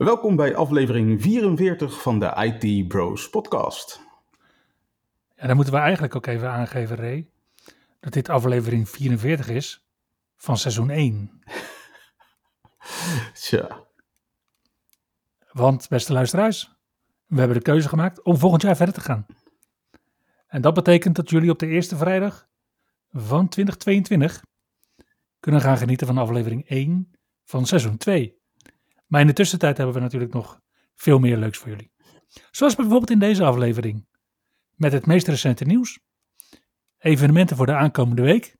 Welkom bij aflevering 44 van de IT Bros podcast. En dan moeten we eigenlijk ook even aangeven, Ray, dat dit aflevering 44 is van seizoen 1. Tja. Want, beste luisteraars, we hebben de keuze gemaakt om volgend jaar verder te gaan. En dat betekent dat jullie op de eerste vrijdag van 2022 kunnen gaan genieten van aflevering 1 van seizoen 2. Maar in de tussentijd hebben we natuurlijk nog veel meer leuks voor jullie. Zoals bijvoorbeeld in deze aflevering. Met het meest recente nieuws, evenementen voor de aankomende week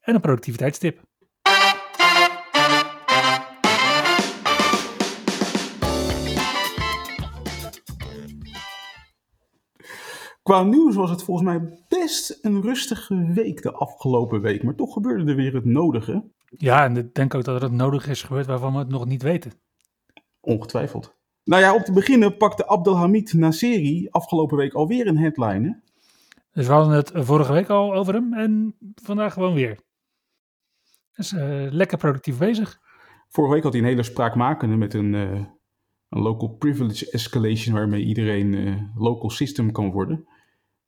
en een productiviteitstip. Qua nieuws was het volgens mij best een rustige week de afgelopen week. Maar toch gebeurde er weer het nodige. Ja, en ik denk ook dat er het nodig is gebeurd waarvan we het nog niet weten. Ongetwijfeld. Nou ja, om te beginnen pakte Abdelhamid Nasseri afgelopen week alweer een headline. hè? Dus we hadden het vorige week al over hem en vandaag gewoon weer. Dus eh, lekker productief bezig. Vorige week had hij een hele spraakmakende met een, eh, een local privilege escalation waarmee iedereen eh, local system kan worden.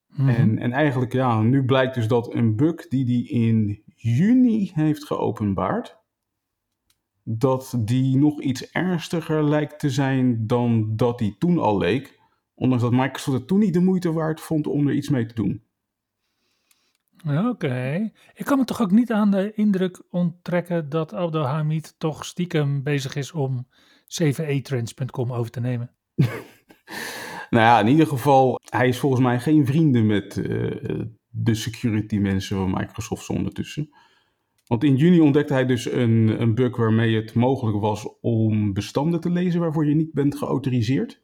Mhm. En, en eigenlijk, ja, nu blijkt dus dat een bug die hij in juni heeft geopenbaard, dat die nog iets ernstiger lijkt te zijn dan dat die toen al leek. Ondanks dat Microsoft het toen niet de moeite waard vond om er iets mee te doen. Oké. Ik kan me toch ook niet aan de indruk onttrekken dat Abdelhamid toch stiekem bezig is om cvetrends.com over te nemen. Nou ja, in ieder geval, hij is volgens mij geen vrienden met eh, de security mensen van Microsoft ondertussen. Want in juni ontdekte hij dus een, een bug waarmee het mogelijk was om bestanden te lezen waarvoor je niet bent geautoriseerd.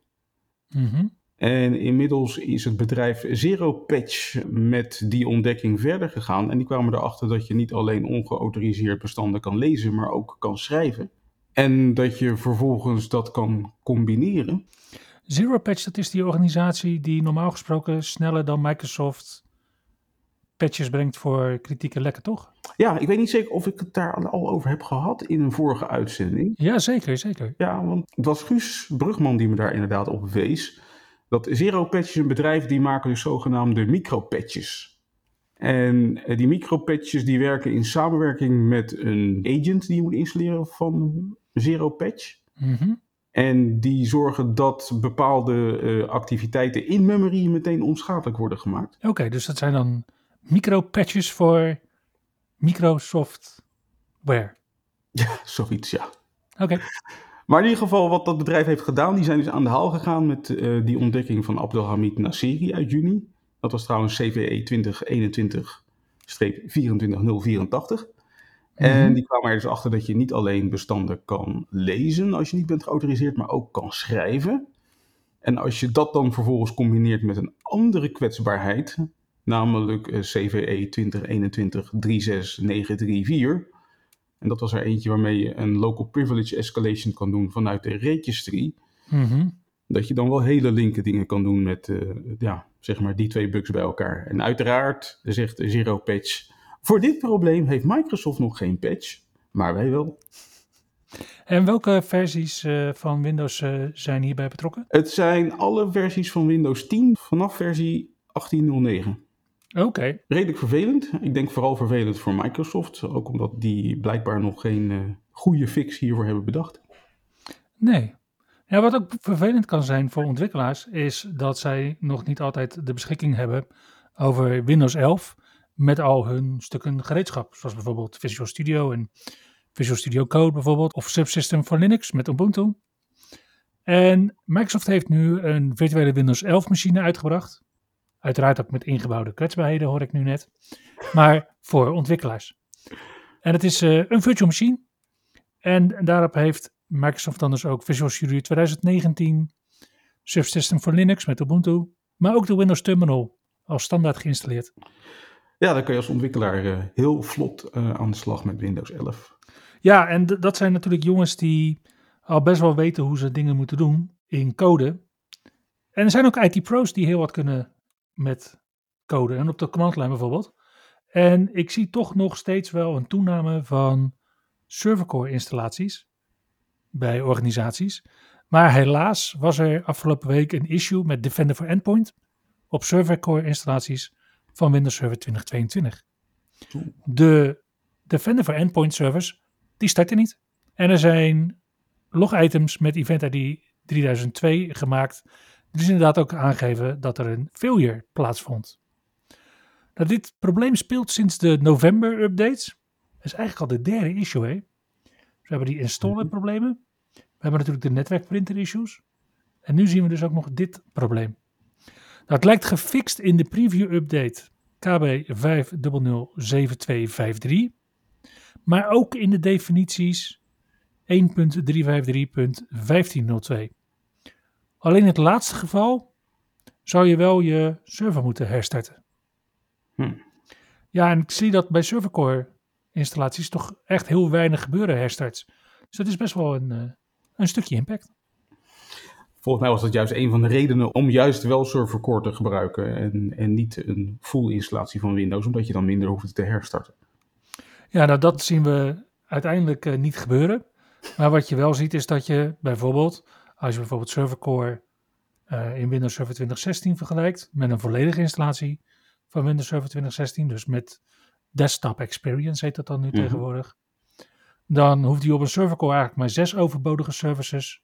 Mhm. En inmiddels is het bedrijf Zero Patch met die ontdekking verder gegaan. En die kwamen erachter dat je niet alleen ongeautoriseerd bestanden kan lezen, maar ook kan schrijven. En dat je vervolgens dat kan combineren. Zero Patch, dat is die organisatie die normaal gesproken sneller dan Microsoft patches brengt voor kritieke lekken, toch? Ja, ik weet niet zeker of ik het daar al over heb gehad in een vorige uitzending. Ja, zeker, zeker. Ja, want het was Guus Brugman die me daar inderdaad op wees. Dat Zero Patch is een bedrijf die maken dus zogenaamde micropatches. En eh, die micropatches die werken in samenwerking met een agent die je moet installeren van Zero Patch. Mhm. En die zorgen dat bepaalde eh, activiteiten in memory meteen onschadelijk worden gemaakt. Oké, dus dat zijn dan micro-patches voor Microsoftware. Zoiets, ja. Oké, Maar in ieder geval, wat dat bedrijf heeft gedaan, die zijn dus aan de haal gegaan met eh, die ontdekking van Abdelhamid Nasseri uit juni. Dat was trouwens CVE 2021-24084. En Mhm. die kwamen er dus achter dat je niet alleen bestanden kan lezen als je niet bent geautoriseerd, maar ook kan schrijven. En als je dat dan vervolgens combineert met een andere kwetsbaarheid, namelijk eh, CVE 2021-36934. En dat was er eentje waarmee je een local privilege escalation kan doen vanuit de registry. Mhm. Dat je dan wel hele linker dingen kan doen met eh, ja, zeg maar die twee bugs bij elkaar. En uiteraard zegt Zero Patch, voor dit probleem heeft Microsoft nog geen patch, maar wij wel. En welke versies eh, van Windows zijn hierbij betrokken? Het zijn alle versies van Windows 10 vanaf versie 1809. Oké, Redelijk vervelend. Ik denk vooral vervelend voor Microsoft. Ook omdat die blijkbaar nog geen eh, goede fix hiervoor hebben bedacht. nee. Ja, wat ook vervelend kan zijn voor ontwikkelaars, is dat zij nog niet altijd de beschikking hebben over Windows 11 met al hun stukken gereedschap. Zoals bijvoorbeeld Visual Studio en Visual Studio Code bijvoorbeeld, of Subsystem voor Linux met Ubuntu. En Microsoft heeft nu een virtuele Windows 11 machine uitgebracht. Uiteraard ook met ingebouwde kwetsbaarheden, hoor ik nu net. Maar voor ontwikkelaars. En het is eh, een virtual machine. En daarop heeft Microsoft dan dus ook Visual Studio 2019, Subsystem voor Linux met Ubuntu, maar ook de Windows Terminal als standaard geïnstalleerd. Ja, dan kun je als ontwikkelaar uh, heel vlot uh, aan de slag met Windows 11. Ja, en dat zijn natuurlijk jongens die al best wel weten hoe ze dingen moeten doen in code. En er zijn ook IT-pro's die heel wat kunnen met code en op de commandlijn bijvoorbeeld. En ik zie toch nog steeds wel een toename van servercore installaties bij organisaties. Maar helaas was er afgelopen week een issue met Defender for Endpoint op servercore installaties van Windows Server 2022. De Defender for Endpoint servers, die starten niet. En er zijn log items met Event ID 3002 gemaakt. Dus inderdaad ook aangeven dat er een failure plaatsvond. Nou, dit probleem speelt sinds de november updates. Dat is eigenlijk al de derde issue. Hè? We hebben die installer problemen. We hebben natuurlijk de netwerkprinter issues. En nu zien we dus ook nog dit probleem. Nou, het lijkt gefixt in de preview update KB 5007253. Maar ook in de definities 1.353.1502. Alleen in het laatste geval zou je wel je server moeten herstarten. Hm. Ja, en ik zie dat bij servercore installaties toch echt heel weinig gebeuren herstarts. Dus dat is best wel een, uh, een stukje impact. Volgens mij was dat juist een van de redenen om juist wel servercore te gebruiken en, en niet een full installatie van Windows, omdat je dan minder hoeft te herstarten. Ja, nou dat zien we uiteindelijk uh, niet gebeuren. Maar wat je wel ziet is dat je bijvoorbeeld, als je bijvoorbeeld servercore uh, in Windows Server 2016 vergelijkt met een volledige installatie van Windows Server 2016, dus met desktop experience heet dat dan nu mm -hmm. tegenwoordig, dan hoeft hij op een servercore eigenlijk maar zes overbodige services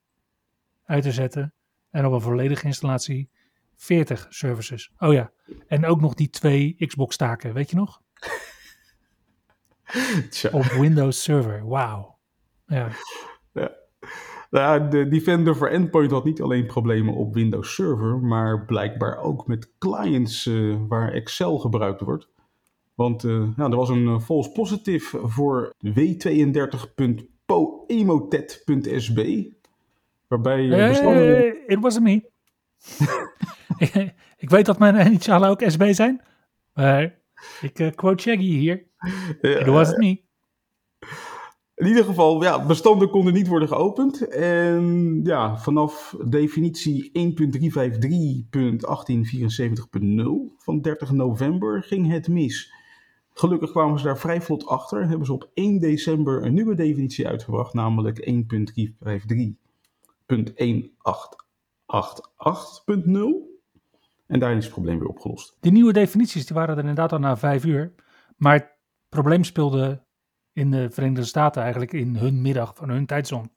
uit te zetten. En op een volledige installatie 40 services. Oh ja, en ook nog die twee Xbox taken, weet je nog? op Windows Server, wauw. Ja. ja. Nou, de Defender for Endpoint had niet alleen problemen op Windows Server, maar blijkbaar ook met clients uh, waar Excel gebruikt wordt. Want uh, nou, er was een uh, false positive voor w32.poemotet.sb. Waarbij uh, bestanden... Hey, it wasn't me. ik weet dat mijn initialen ook SB zijn. Maar ik quote Shaggy hier. It wasn't me. In ieder geval, ja, bestanden konden niet worden geopend. En ja, vanaf definitie 1.353.1874.0 van 30 november ging het mis. Gelukkig kwamen ze daar vrij vlot achter en hebben ze op 1 december een nieuwe definitie uitgebracht, namelijk 1.353.1888.0. En daarin is het probleem weer opgelost. Die nieuwe definities die waren er inderdaad al na vijf uur. Maar het probleem speelde in de Verenigde Staten eigenlijk in hun middag van hun tijdzone.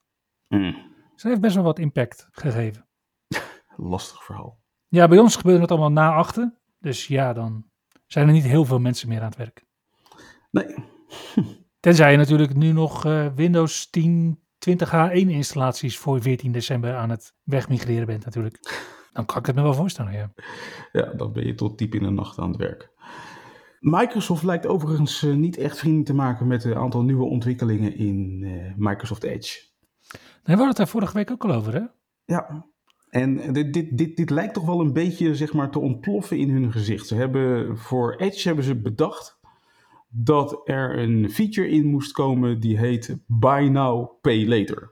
Mm. Dus dat heeft best wel wat impact gegeven. Lastig verhaal. Ja, bij ons gebeurde het allemaal na achten. Dus ja, dan zijn er niet heel veel mensen meer aan het werk. Nee. Tenzij je natuurlijk nu nog uh, Windows 10 20H1 installaties voor 14 december aan het wegmigreren bent natuurlijk. Dan kan ik het me wel voorstellen, ja. Ja, dan ben je tot diep in de nacht aan het werk. Microsoft lijkt overigens uh, niet echt vrienden te maken met een aantal nieuwe ontwikkelingen in uh, Microsoft Edge. Nee, we hadden het daar vorige week ook al over, hè? Ja, en dit, dit, dit, dit lijkt toch wel een beetje zeg maar, te ontploffen in hun gezicht. Ze hebben, voor Edge hebben ze bedacht dat er een feature in moest komen die heet Buy Now, Pay Later.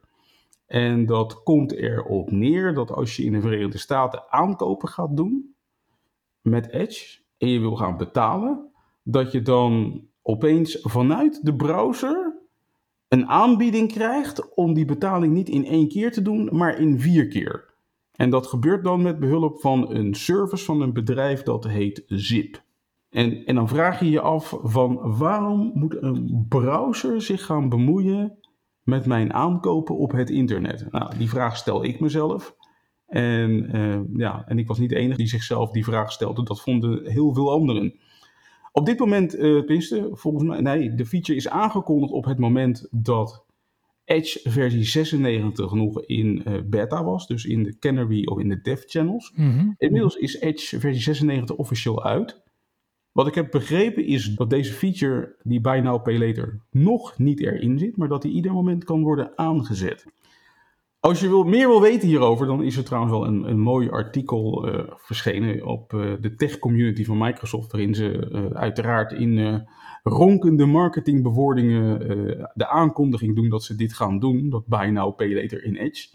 En dat komt erop neer dat als je in de Verenigde Staten aankopen gaat doen met Edge en je wil gaan betalen, dat je dan opeens vanuit de browser een aanbieding krijgt om die betaling niet in één keer te doen, maar in vier keer. En dat gebeurt dan met behulp van een service van een bedrijf dat heet Zip. En, en dan vraag je je af van waarom moet een browser zich gaan bemoeien met mijn aankopen op het internet? Nou, die vraag stel ik mezelf. En, uh, ja, en ik was niet de enige die zichzelf die vraag stelde. Dat vonden heel veel anderen. Op dit moment, uh, tenminste, volgens mij, nee, de feature is aangekondigd op het moment dat Edge versie 96 nog in uh, beta was, dus in de Canary of in de dev channels. Mm -hmm. Inmiddels is Edge versie 96 officieel uit. Wat ik heb begrepen is dat deze feature, die Buy Now Pay Later, nog niet erin zit, maar dat die ieder moment kan worden aangezet. Als je wil, meer wil weten hierover, dan is er trouwens wel een, een mooi artikel uh, verschenen op uh, de tech community van Microsoft, waarin ze uh, uiteraard in ronkende marketingbewoordingen de aankondiging doen dat ze dit gaan doen, dat Buy Now Pay Later in Edge.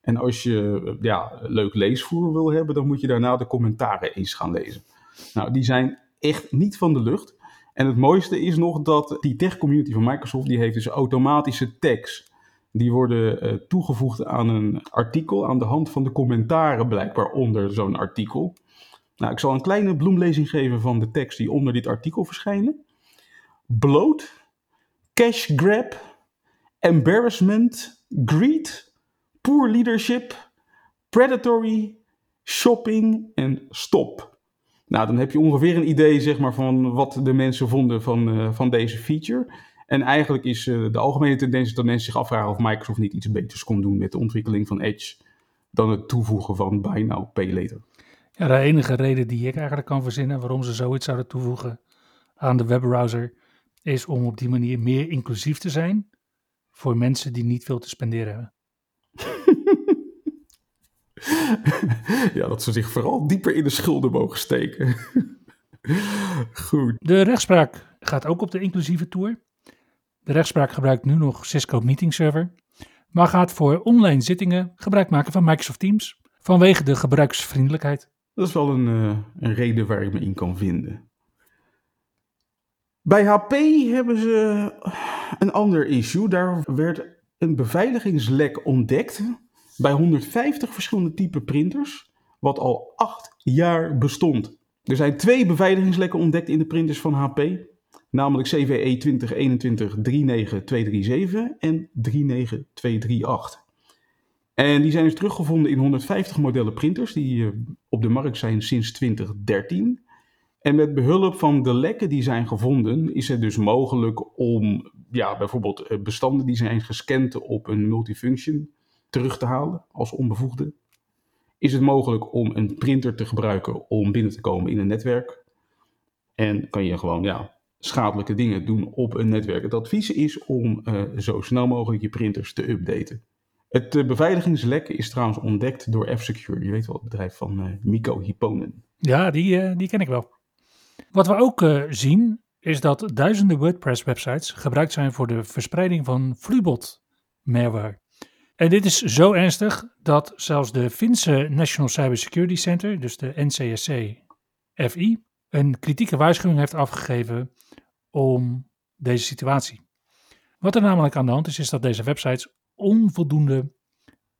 En als je ja, leuk leesvoer wil hebben, dan moet je daarna de commentaren eens gaan lezen. Nou, die zijn echt niet van de lucht. En het mooiste is nog dat die tech community van Microsoft, die heeft dus automatische tags die worden uh, toegevoegd aan een artikel aan de hand van de commentaren blijkbaar onder zo'n artikel. Nou, ik zal een kleine bloemlezing geven van de tekst die onder dit artikel verschijnen. Bloat, cash grab, embarrassment, greed, poor leadership, predatory, shopping en stop. Nou, dan heb je ongeveer een idee zeg maar, van wat de mensen vonden van, uh, van deze feature. En eigenlijk is uh, de algemene tendens dat mensen zich afvragen of Microsoft niet iets beters kon doen met de ontwikkeling van Edge dan het toevoegen van Buy Now, Pay Later. Ja, de enige reden die ik eigenlijk kan verzinnen waarom ze zoiets zouden toevoegen aan de webbrowser is om op die manier meer inclusief te zijn voor mensen die niet veel te spenderen hebben. ja, dat ze zich vooral dieper in de schulden mogen steken. Goed. De rechtspraak gaat ook op de inclusieve tour. De rechtspraak gebruikt nu nog Cisco Meeting Server, maar gaat voor online zittingen gebruik maken van Microsoft Teams vanwege de gebruiksvriendelijkheid. Dat is wel een, uh, een reden waar ik me in kan vinden. Bij HP hebben ze een ander issue. Daar werd een beveiligingslek ontdekt bij 150 verschillende type printers, wat al acht jaar bestond. Er zijn twee beveiligingslekken ontdekt in de printers van HP namelijk CVE 2021 39237 en 39238. En die zijn dus teruggevonden in 150 modellen printers die uh, op de markt zijn sinds 2013. En met behulp van de lekken die zijn gevonden, is het dus mogelijk om ja, bijvoorbeeld eh, bestanden die zijn gescand op een multifunction terug te halen als onbevoegde. Is het mogelijk om een printer te gebruiken om binnen te komen in een netwerk? En kan je gewoon ja, schadelijke dingen doen op een netwerk. Het advies is om uh, zo snel mogelijk je printers te updaten. Het uh, beveiligingslek is trouwens ontdekt door F-Secure. Je weet wel, het bedrijf van uh, Miko Hipponen. Ja, die, die ken ik wel. Wat we ook zien, is dat duizenden WordPress-websites gebruikt zijn voor de verspreiding van Flubot-malware. En dit is zo ernstig dat zelfs de Finse National Cybersecurity Center, dus de NCSC-FI, een kritieke waarschuwing heeft afgegeven om deze situatie. Wat er namelijk aan de hand is, is dat deze websites onvoldoende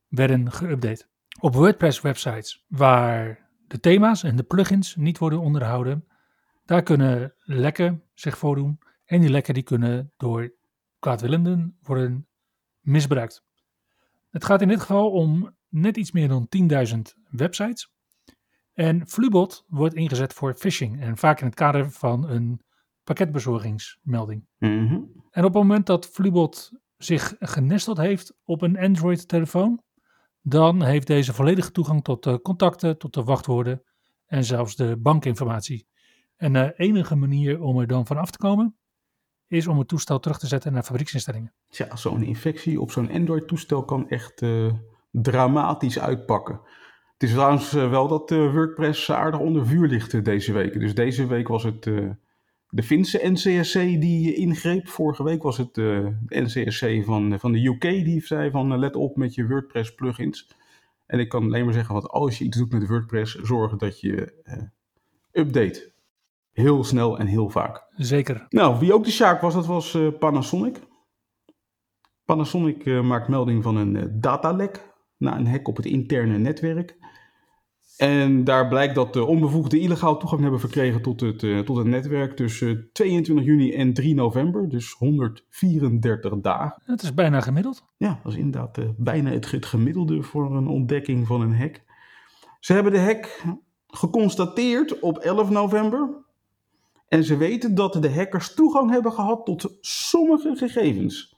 werden geüpdate. Op WordPress-websites waar de thema's en de plugins niet worden onderhouden, daar kunnen lekken zich voordoen. En die lekken die kunnen door kwaadwillenden worden misbruikt. Het gaat in dit geval om net iets meer dan 10.000 websites. En Flubot wordt ingezet voor phishing en vaak in het kader van een pakketbezorgingsmelding. Mhm. En op het moment dat Flubot zich genesteld heeft op een Android-telefoon, dan heeft deze volledige toegang tot de contacten, tot de wachtwoorden en zelfs de bankinformatie. En de enige manier om er dan van af te komen, is om het toestel terug te zetten naar fabrieksinstellingen. Ja, zo'n infectie op zo'n Android-toestel kan echt uh, dramatisch uitpakken. Het is trouwens uh, wel dat WordPress aardig onder vuur ligt deze week. Dus deze week was het de Finse NCSC die ingreep. Vorige week was het de NCSC van, van de UK die zei van let op met je WordPress plugins. En ik kan alleen maar zeggen dat als je iets doet met WordPress, zorg dat je update. Heel snel en heel vaak. Zeker. Nou, wie ook de Sjaak was, dat was Panasonic. Panasonic maakt melding van een datalek na een hack op het interne netwerk. En daar blijkt dat de onbevoegden illegaal toegang hebben verkregen tot het, uh, tot het netwerk tussen 22 juni en 3 november, dus 134 dagen. Dat is bijna gemiddeld. Ja, dat is inderdaad uh, bijna het, het, gemiddelde voor een ontdekking van een hack. Ze hebben de hack geconstateerd op 11 november. En ze weten dat de hackers toegang hebben gehad tot sommige gegevens.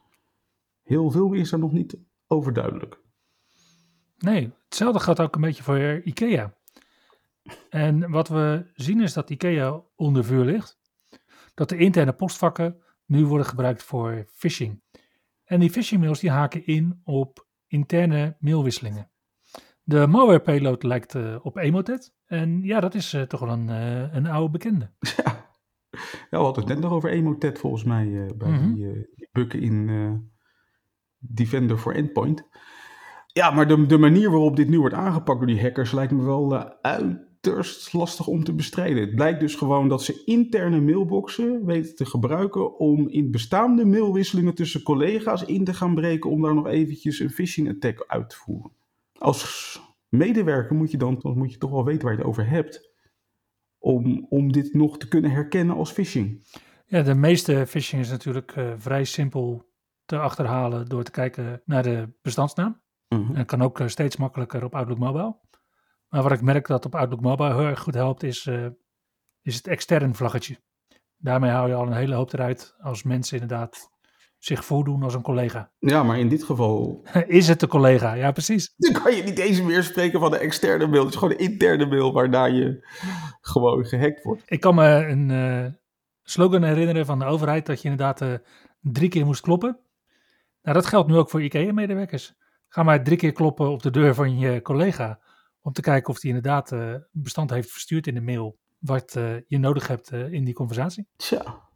Heel veel is er nog niet overduidelijk. Nee, hetzelfde gaat ook een beetje voor IKEA. En wat we zien is dat IKEA onder vuur ligt. Dat de interne postvakken nu worden gebruikt voor phishing. En die phishing mails die haken in op interne mailwisselingen. De malware payload lijkt uh, op Emotet. En ja, dat is uh, toch wel een, uh, een oude bekende. Ja. ja, we hadden het net nog over Emotet volgens mij bij mm -hmm. die, bukken in Defender for Endpoint. Ja, maar de, de manier waarop dit nu wordt aangepakt door die hackers lijkt me wel uiterst lastig om te bestrijden. Het blijkt dus gewoon dat ze interne mailboxen weten te gebruiken om in bestaande mailwisselingen tussen collega's in te gaan breken om daar nog eventjes een phishing attack uit te voeren. Als medewerker moet je dan, moet je toch wel weten waar je het over hebt om, om dit nog te kunnen herkennen als phishing. Ja, de meeste phishing is natuurlijk uh, vrij simpel te achterhalen door te kijken naar de bestandsnaam. Mm -hmm. En kan ook uh, steeds makkelijker op Outlook Mobile. Maar wat ik merk dat op Outlook Mobile heel erg goed helpt, is, uh, is het extern vlaggetje. Daarmee hou je al een hele hoop eruit als mensen inderdaad zich voordoen als een collega. Ja, maar in dit geval... is het de collega, ja precies. Dan kan je niet eens meer spreken van de externe mail. Het is gewoon een interne mail waarna je gewoon gehackt wordt. Ik kan me een uh, slogan herinneren van de overheid dat je inderdaad uh, drie keer moest kloppen. Nou, dat geldt nu ook voor IKEA-medewerkers. Ga maar drie keer kloppen op de deur van je collega om te kijken of die inderdaad uh, bestand heeft verstuurd in de mail wat uh, je nodig hebt uh, in die conversatie. Tja.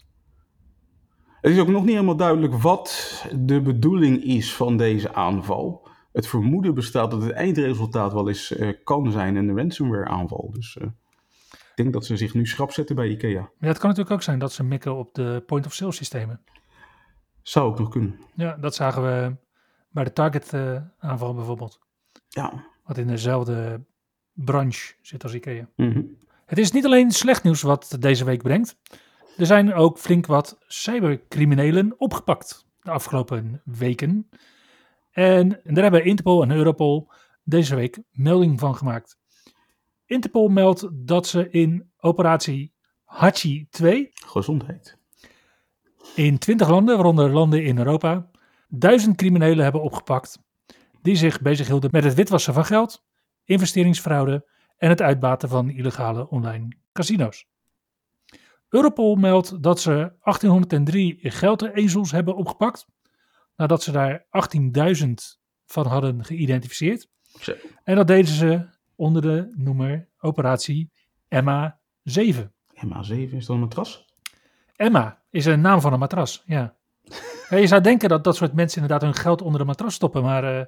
Het is ook nog niet helemaal duidelijk wat de bedoeling is van deze aanval. Het vermoeden bestaat dat het eindresultaat wel eens kan zijn een ransomware aanval. Dus ik denk dat ze zich nu schrap zetten bij IKEA. Ja, het kan natuurlijk ook zijn dat ze mikken op de point-of-sale systemen. Zou ook nog kunnen. Ja, dat zagen we bij de Target aanval bijvoorbeeld. Ja, wat in dezelfde branche zit als IKEA. Mm -hmm. Het is niet alleen slecht nieuws wat deze week brengt. Er zijn ook flink wat cybercriminelen opgepakt de afgelopen weken. En daar hebben Interpol en Europol deze week melding van gemaakt. Interpol meldt dat ze in operatie Hachi 2... Gezondheid. In 20 landen, waaronder landen in Europa, duizend criminelen hebben opgepakt die zich bezighielden met het witwassen van geld, investeringsfraude en het uitbaten van illegale online casino's. Europol meldt dat ze 1803 geldezels hebben opgepakt, nadat ze daar 18.000 van hadden geïdentificeerd. Zo. En dat deden ze onder de noemer operatie Emma 7. Emma 7 is dat een matras? Emma is een naam van een matras, ja. Ja je zou denken dat dat soort mensen inderdaad hun geld onder de matras stoppen, maar uh,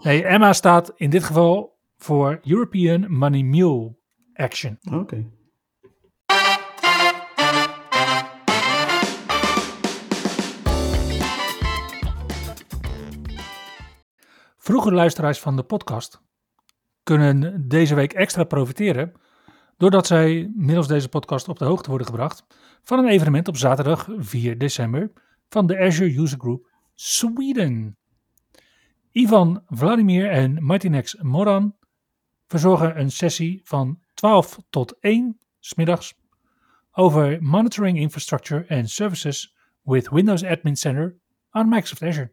Nee, Emma staat in dit geval voor European Money Mule Action. Oké. Okay. Vroege luisteraars van de podcast kunnen deze week extra profiteren doordat zij middels deze podcast op de hoogte worden gebracht van een evenement op zaterdag 4 december van de Azure User Group Sweden. Ivan Vladimir en Martinex Moran verzorgen een sessie van 12 tot 1 smiddags over Monitoring Infrastructure and Services with Windows Admin Center aan Microsoft Azure.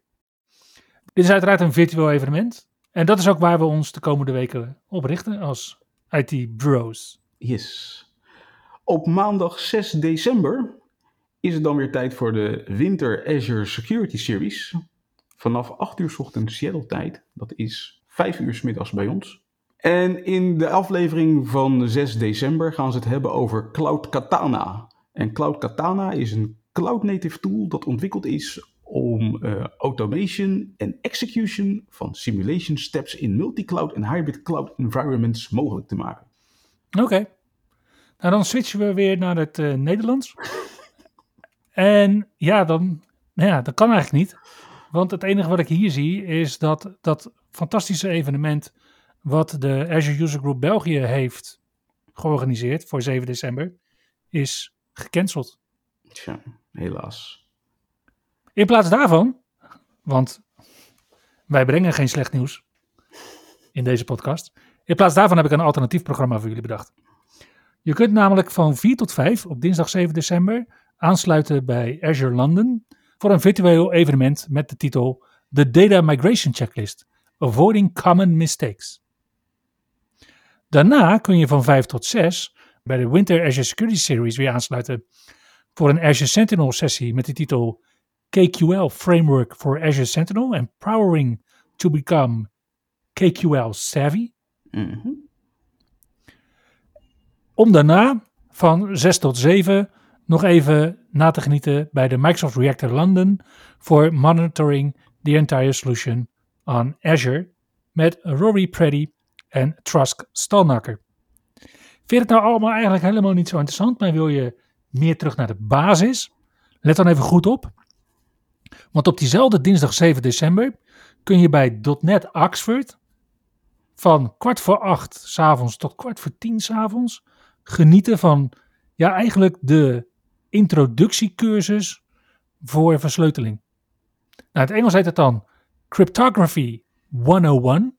Dit is uiteraard een virtueel evenement en dat is ook waar we ons de komende weken op richten als IT Bros. Yes. Op maandag 6 december is het dan weer tijd voor de Winter Azure Security Series vanaf 8 uur ochtends Seattle tijd. Dat is 5 uur s middags bij ons. En in de aflevering van 6 december gaan ze het hebben over Cloud Katana. En Cloud Katana is een cloud native tool dat ontwikkeld is om uh, automation en execution van simulation steps in multi-cloud en hybrid cloud environments mogelijk te maken. Oké. Nou, dan switchen we weer naar het uh, Nederlands. En ja, dan, nou ja, dat kan eigenlijk niet. Want het enige wat ik hier zie is dat dat fantastische evenement wat de Azure User Group België heeft georganiseerd voor 7 december, is gecanceld. Tja, helaas. In plaats daarvan, want wij brengen geen slecht nieuws in deze podcast. In plaats daarvan heb ik een alternatief programma voor jullie bedacht. Je kunt namelijk van 4 tot 5 op dinsdag 7 december aansluiten bij Azure London voor een virtueel evenement met de titel The Data Migration Checklist: Avoiding Common Mistakes. Daarna kun je van 5 tot 6 bij de Winter Azure Security Series weer aansluiten voor een Azure Sentinel sessie met de titel KQL Framework for Azure Sentinel and Powering to become KQL savvy. Mhm. Om daarna van 6 tot 7 nog even na te genieten bij de Microsoft Reactor London voor monitoring the entire solution on Azure met Rory Preddy en Trusk Stalnaker. Vind je het nou allemaal eigenlijk helemaal niet zo interessant, maar wil je meer terug naar de basis? Let dan even goed op. Want op diezelfde dinsdag 7 december kun je bij .NET Oxford van kwart voor acht s'avonds tot kwart voor tien s'avonds genieten van ja, eigenlijk de introductiecursus voor versleuteling. Nou, het Engels heet het dan Cryptography 101.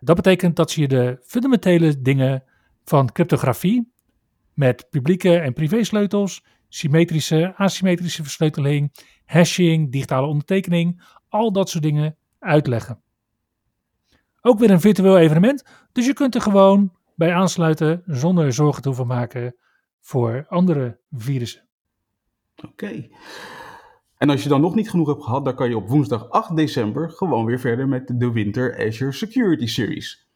Dat betekent dat ze je de fundamentele dingen van cryptografie met publieke en privé sleutels, symmetrische, asymmetrische versleuteling, hashing, digitale ondertekening, al dat soort dingen uitleggen. Ook weer een virtueel evenement, dus je kunt er gewoon bij aansluiten zonder zorgen te hoeven maken voor andere virussen. Oké. En als je dan nog niet genoeg hebt gehad, dan kan je op woensdag 8 december gewoon weer verder met de Winter Azure Security Series.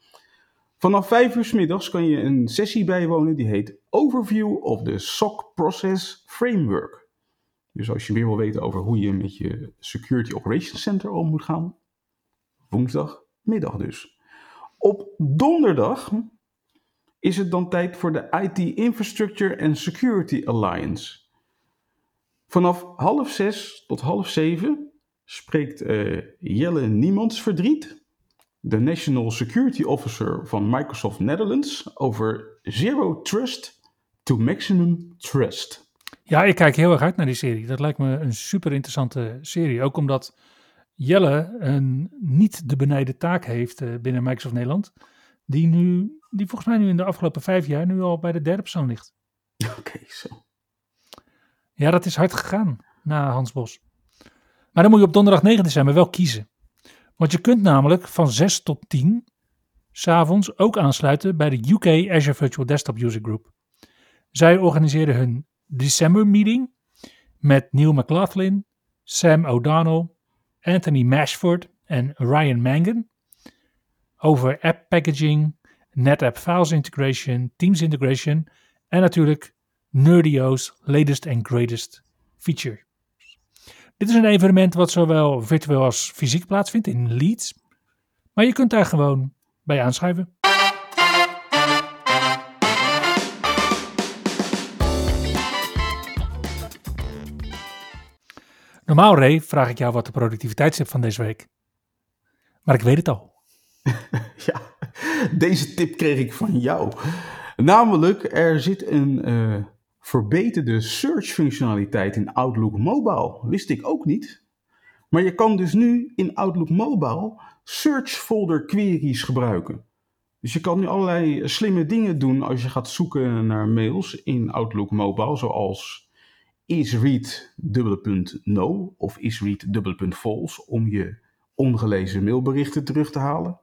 Vanaf 5 uur middags kan je een sessie bijwonen die heet Overview of the SOC Process Framework. Dus als je meer wil weten over hoe je met je Security Operations Center om moet gaan, woensdagmiddag dus. Op donderdag is het dan tijd voor de IT Infrastructure and Security Alliance. Vanaf half zes tot half zeven spreekt eh, Jelle Niemandsverdriet, de National Security Officer van Microsoft Netherlands, over Zero Trust to Maximum Trust. Ja, ik kijk heel erg uit naar die serie. Dat lijkt me een super interessante serie. Ook omdat Jelle een niet de benijden taak heeft eh, binnen Microsoft Nederland. Die, nu, die volgens mij nu in de afgelopen vijf jaar nu al bij de derde persoon ligt. Oké, zo. Ja, dat is hard gegaan na Hans Bos. Maar dan moet je op donderdag 9 december wel kiezen. Want je kunt namelijk van 6 tot 10 s'avonds ook aansluiten bij de UK Azure Virtual Desktop User Group. Zij organiseren hun December meeting met Neil McLaughlin, Sam O'Donnell, Anthony Mashford en Ryan Mangan over app packaging, NetApp Files Integration, Teams Integration en natuurlijk Nerdio's latest and greatest feature. Dit is een evenement wat zowel virtueel als fysiek plaatsvindt in Leeds, maar je kunt daar gewoon bij aanschuiven. Normaal, Ray, vraag ik jou wat de productiviteitstip van deze week. Maar ik weet het al. Ja, deze tip kreeg ik van jou. Namelijk, er zit een eh, verbeterde search functionaliteit in Outlook Mobile. Wist ik ook niet. Maar je kan dus nu in Outlook Mobile search folder queries gebruiken. Dus je kan nu allerlei slimme dingen doen als je gaat zoeken naar mails in Outlook Mobile, zoals isread dubbele punt no of isread dubbele punt false om je ongelezen mailberichten terug te halen.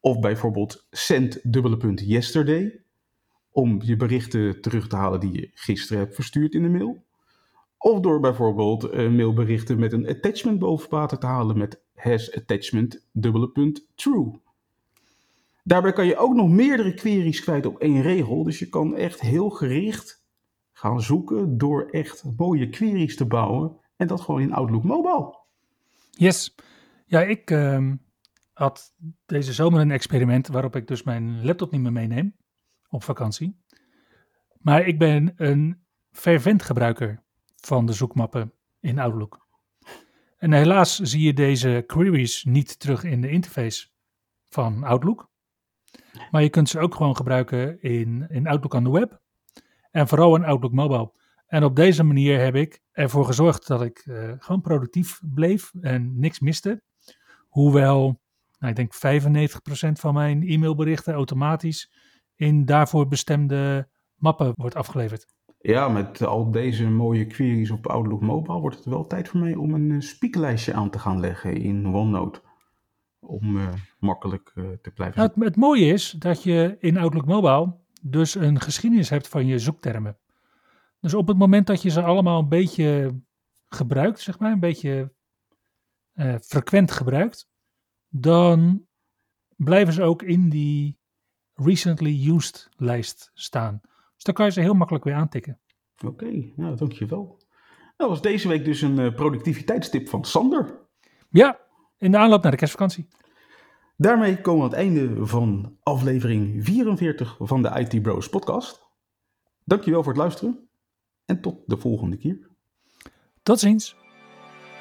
Of bijvoorbeeld send dubbele punt yesterday om je berichten terug te halen die je gisteren hebt verstuurd in de mail. Of door bijvoorbeeld eh, mailberichten met een attachment boven water te halen met has attachment punt true. Daarbij kan je ook nog meerdere queries kwijt op één regel. Dus je kan echt heel gericht gaan zoeken door echt mooie queries te bouwen. En dat gewoon in Outlook Mobile. Yes. Ja, ik ehm, had deze zomer een experiment waarop ik dus mijn laptop niet meer meeneem op vakantie. Maar ik ben een fervent gebruiker van de zoekmappen in Outlook. En helaas zie je deze queries niet terug in de interface van Outlook. Maar je kunt ze ook gewoon gebruiken in, in Outlook on the web. En vooral in Outlook Mobile. En op deze manier heb ik ervoor gezorgd dat ik eh, gewoon productief bleef en niks miste. Hoewel, nou, ik denk 95% van mijn e-mailberichten automatisch in daarvoor bestemde mappen wordt afgeleverd. Ja, met al deze mooie queries op Outlook Mobile wordt het wel tijd voor mij om een eh, speaklijstje aan te gaan leggen in OneNote. Om eh, makkelijk eh, te blijven Nou, het, het mooie is dat je in Outlook Mobile dus een geschiedenis hebt van je zoektermen. Dus op het moment dat je ze allemaal een beetje gebruikt, zeg maar, een beetje frequent gebruikt, dan blijven ze ook in die recently used lijst staan. Dus dan kan je ze heel makkelijk weer aantikken. Oké, nou dankjewel. Dat was deze week dus een uh, productiviteitstip van Sander. Ja, in de aanloop naar de kerstvakantie. Daarmee komen we aan het einde van aflevering 44 van de IT Bros podcast. Dankjewel voor het luisteren en tot de volgende keer. Tot ziens.